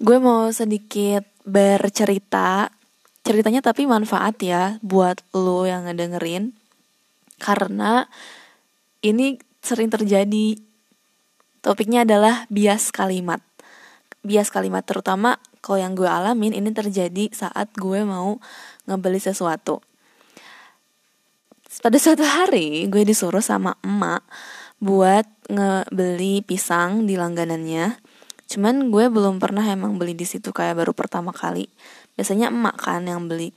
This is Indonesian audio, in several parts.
gue mau sedikit bercerita. Ceritanya tapi manfaat ya buat lo yang ngedengerin. Karena ini sering terjadi. Topiknya adalah bias kalimat. Bias kalimat terutama kalau yang gue alamin ini terjadi saat gue mau ngebeli sesuatu. Pada suatu hari gue disuruh sama emak buat ngebeli pisang di langganannya Cuman gue belum pernah emang beli di situ kayak baru pertama kali. Biasanya emak kan yang beli.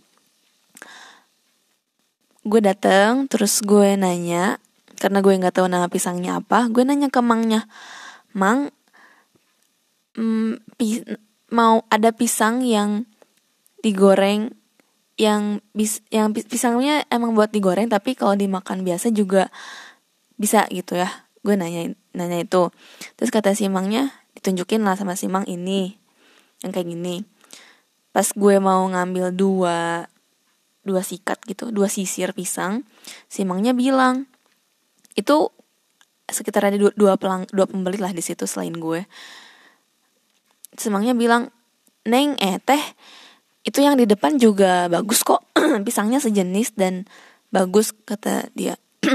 Gue dateng, terus gue nanya, karena gue nggak tahu nama pisangnya apa, gue nanya ke mangnya, mang, mm, pi mau ada pisang yang digoreng yang bis yang pisangnya emang buat digoreng tapi kalau dimakan biasa juga bisa gitu ya gue nanya nanya itu terus kata si mangnya ditunjukin lah sama si Mang ini yang kayak gini. Pas gue mau ngambil dua dua sikat gitu dua sisir pisang si Mangnya bilang itu sekitar ada dua, dua pelang dua pembeli lah di situ selain gue. Semangnya bilang neng eh teh itu yang di depan juga bagus kok pisangnya sejenis dan bagus kata dia.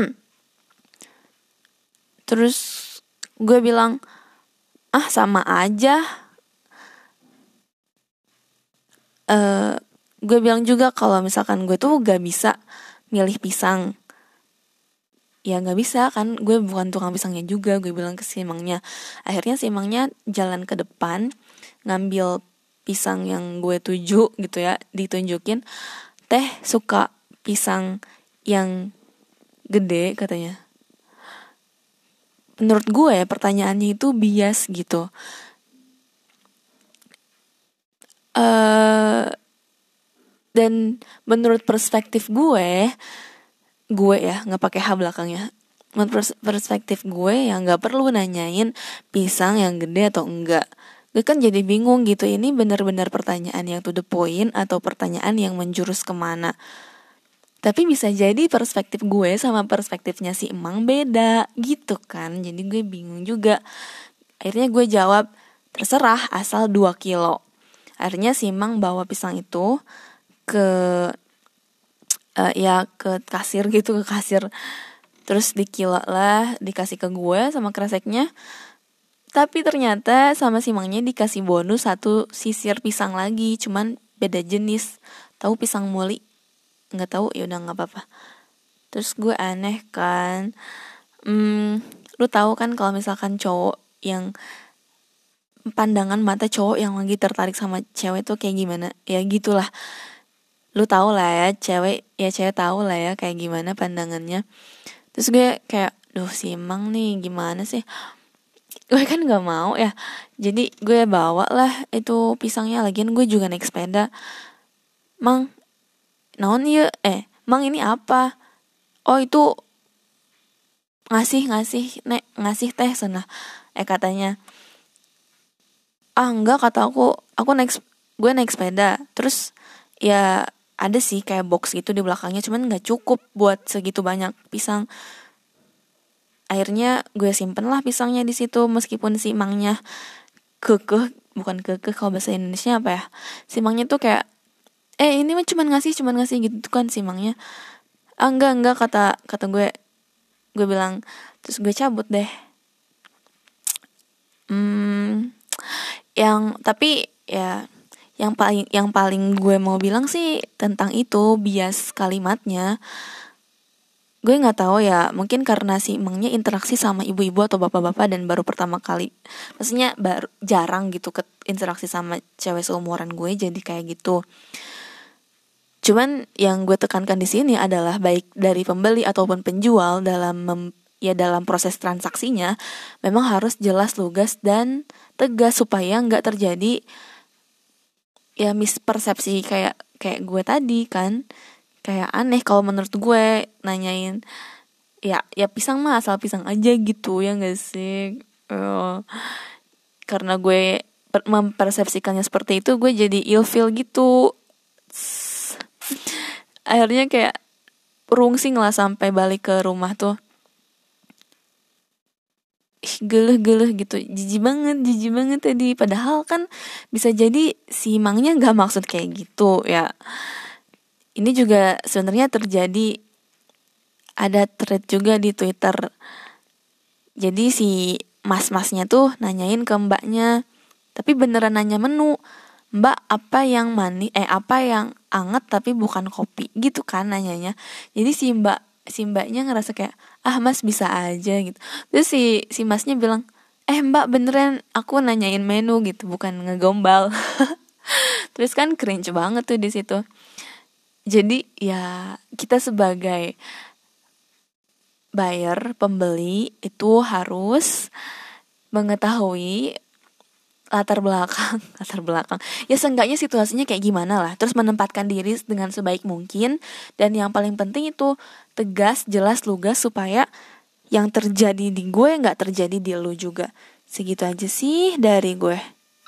Terus gue bilang ah sama aja. Uh, gue bilang juga kalau misalkan gue tuh gak bisa milih pisang. Ya gak bisa kan. Gue bukan tukang pisangnya juga. Gue bilang ke simangnya akhirnya simangnya jalan ke depan ngambil pisang yang gue tuju gitu ya ditunjukin. Teh suka pisang yang gede katanya menurut gue pertanyaannya itu bias gitu. Uh, dan menurut perspektif gue gue ya nggak pakai h belakangnya. Menurut perspektif gue yang nggak perlu nanyain pisang yang gede atau enggak. Gue kan jadi bingung gitu ini benar-benar pertanyaan yang to the point atau pertanyaan yang menjurus ke mana tapi bisa jadi perspektif gue sama perspektifnya si emang beda gitu kan. Jadi gue bingung juga. Akhirnya gue jawab terserah asal 2 kilo. Akhirnya si emang bawa pisang itu ke uh, ya ke kasir gitu ke kasir. Terus dikilo lah dikasih ke gue sama kreseknya. Tapi ternyata sama si mangnya dikasih bonus satu sisir pisang lagi. Cuman beda jenis. Tahu pisang muli nggak tahu ya udah nggak apa-apa. Terus gue aneh kan hmm, lu tahu kan kalau misalkan cowok yang pandangan mata cowok yang lagi tertarik sama cewek tuh kayak gimana? Ya gitulah. Lu tau lah ya cewek ya cewek tahu lah ya kayak gimana pandangannya. Terus gue kayak duh si emang nih gimana sih? Gue kan nggak mau ya. Jadi gue bawa lah itu pisangnya. Lagian gue juga naik sepeda. Mang naon iya eh mang ini apa? Oh itu ngasih ngasih nek ngasih teh sana eh katanya ah enggak kata aku. Aku naik gue naik sepeda. Terus ya ada sih kayak box gitu di belakangnya cuman nggak cukup buat segitu banyak pisang. Akhirnya gue simpen lah pisangnya di situ meskipun si mangnya kekeh bukan kekeh kalau bahasa Indonesia apa ya si mangnya tuh kayak eh ini mah cuman ngasih cuman ngasih gitu kan sih mangnya ah enggak enggak kata kata gue. Gue bilang terus gue cabut deh. Hmm yang tapi ya yang paling yang paling gue mau bilang sih tentang itu bias kalimatnya. Gue nggak tahu ya mungkin karena si emangnya interaksi sama ibu-ibu atau bapak-bapak dan baru pertama kali. Maksudnya baru jarang gitu ke interaksi sama cewek seumuran gue jadi kayak gitu Cuman yang gue tekankan di sini adalah baik dari pembeli ataupun penjual dalam mem, ya dalam proses transaksinya memang harus jelas lugas dan tegas supaya nggak terjadi ya mispersepsi kayak kayak gue tadi kan. Kayak aneh kalau menurut gue nanyain ya ya pisang mah asal pisang aja gitu ya gak sih? Uh, karena gue mempersepsikannya seperti itu gue jadi ilfeel gitu akhirnya kayak rungsing lah sampai balik ke rumah tuh. Geluh-geluh gitu. Jijik banget jijik banget tadi padahal kan bisa jadi si mangnya nggak maksud kayak gitu ya. Ini juga sebenarnya terjadi ada thread juga di twitter. Jadi si mas-masnya tuh nanyain ke mbaknya tapi beneran nanya menu mbak apa yang manis eh apa yang anget tapi bukan kopi? Gitu kan nanyanya. Jadi si mbak si mbaknya ngerasa kayak ah mas bisa aja gitu. Terus si si masnya bilang eh mbak beneran aku nanyain menu gitu. Bukan ngegombal. Terus kan cringe banget tuh di situ. Jadi ya kita sebagai buyer pembeli itu harus mengetahui latar belakang latar belakang. Ya seenggaknya situasinya kayak gimana lah. Terus menempatkan diri dengan sebaik mungkin. Dan yang paling penting itu tegas jelas lugas supaya yang terjadi di gue nggak terjadi di lu juga. Segitu aja sih dari gue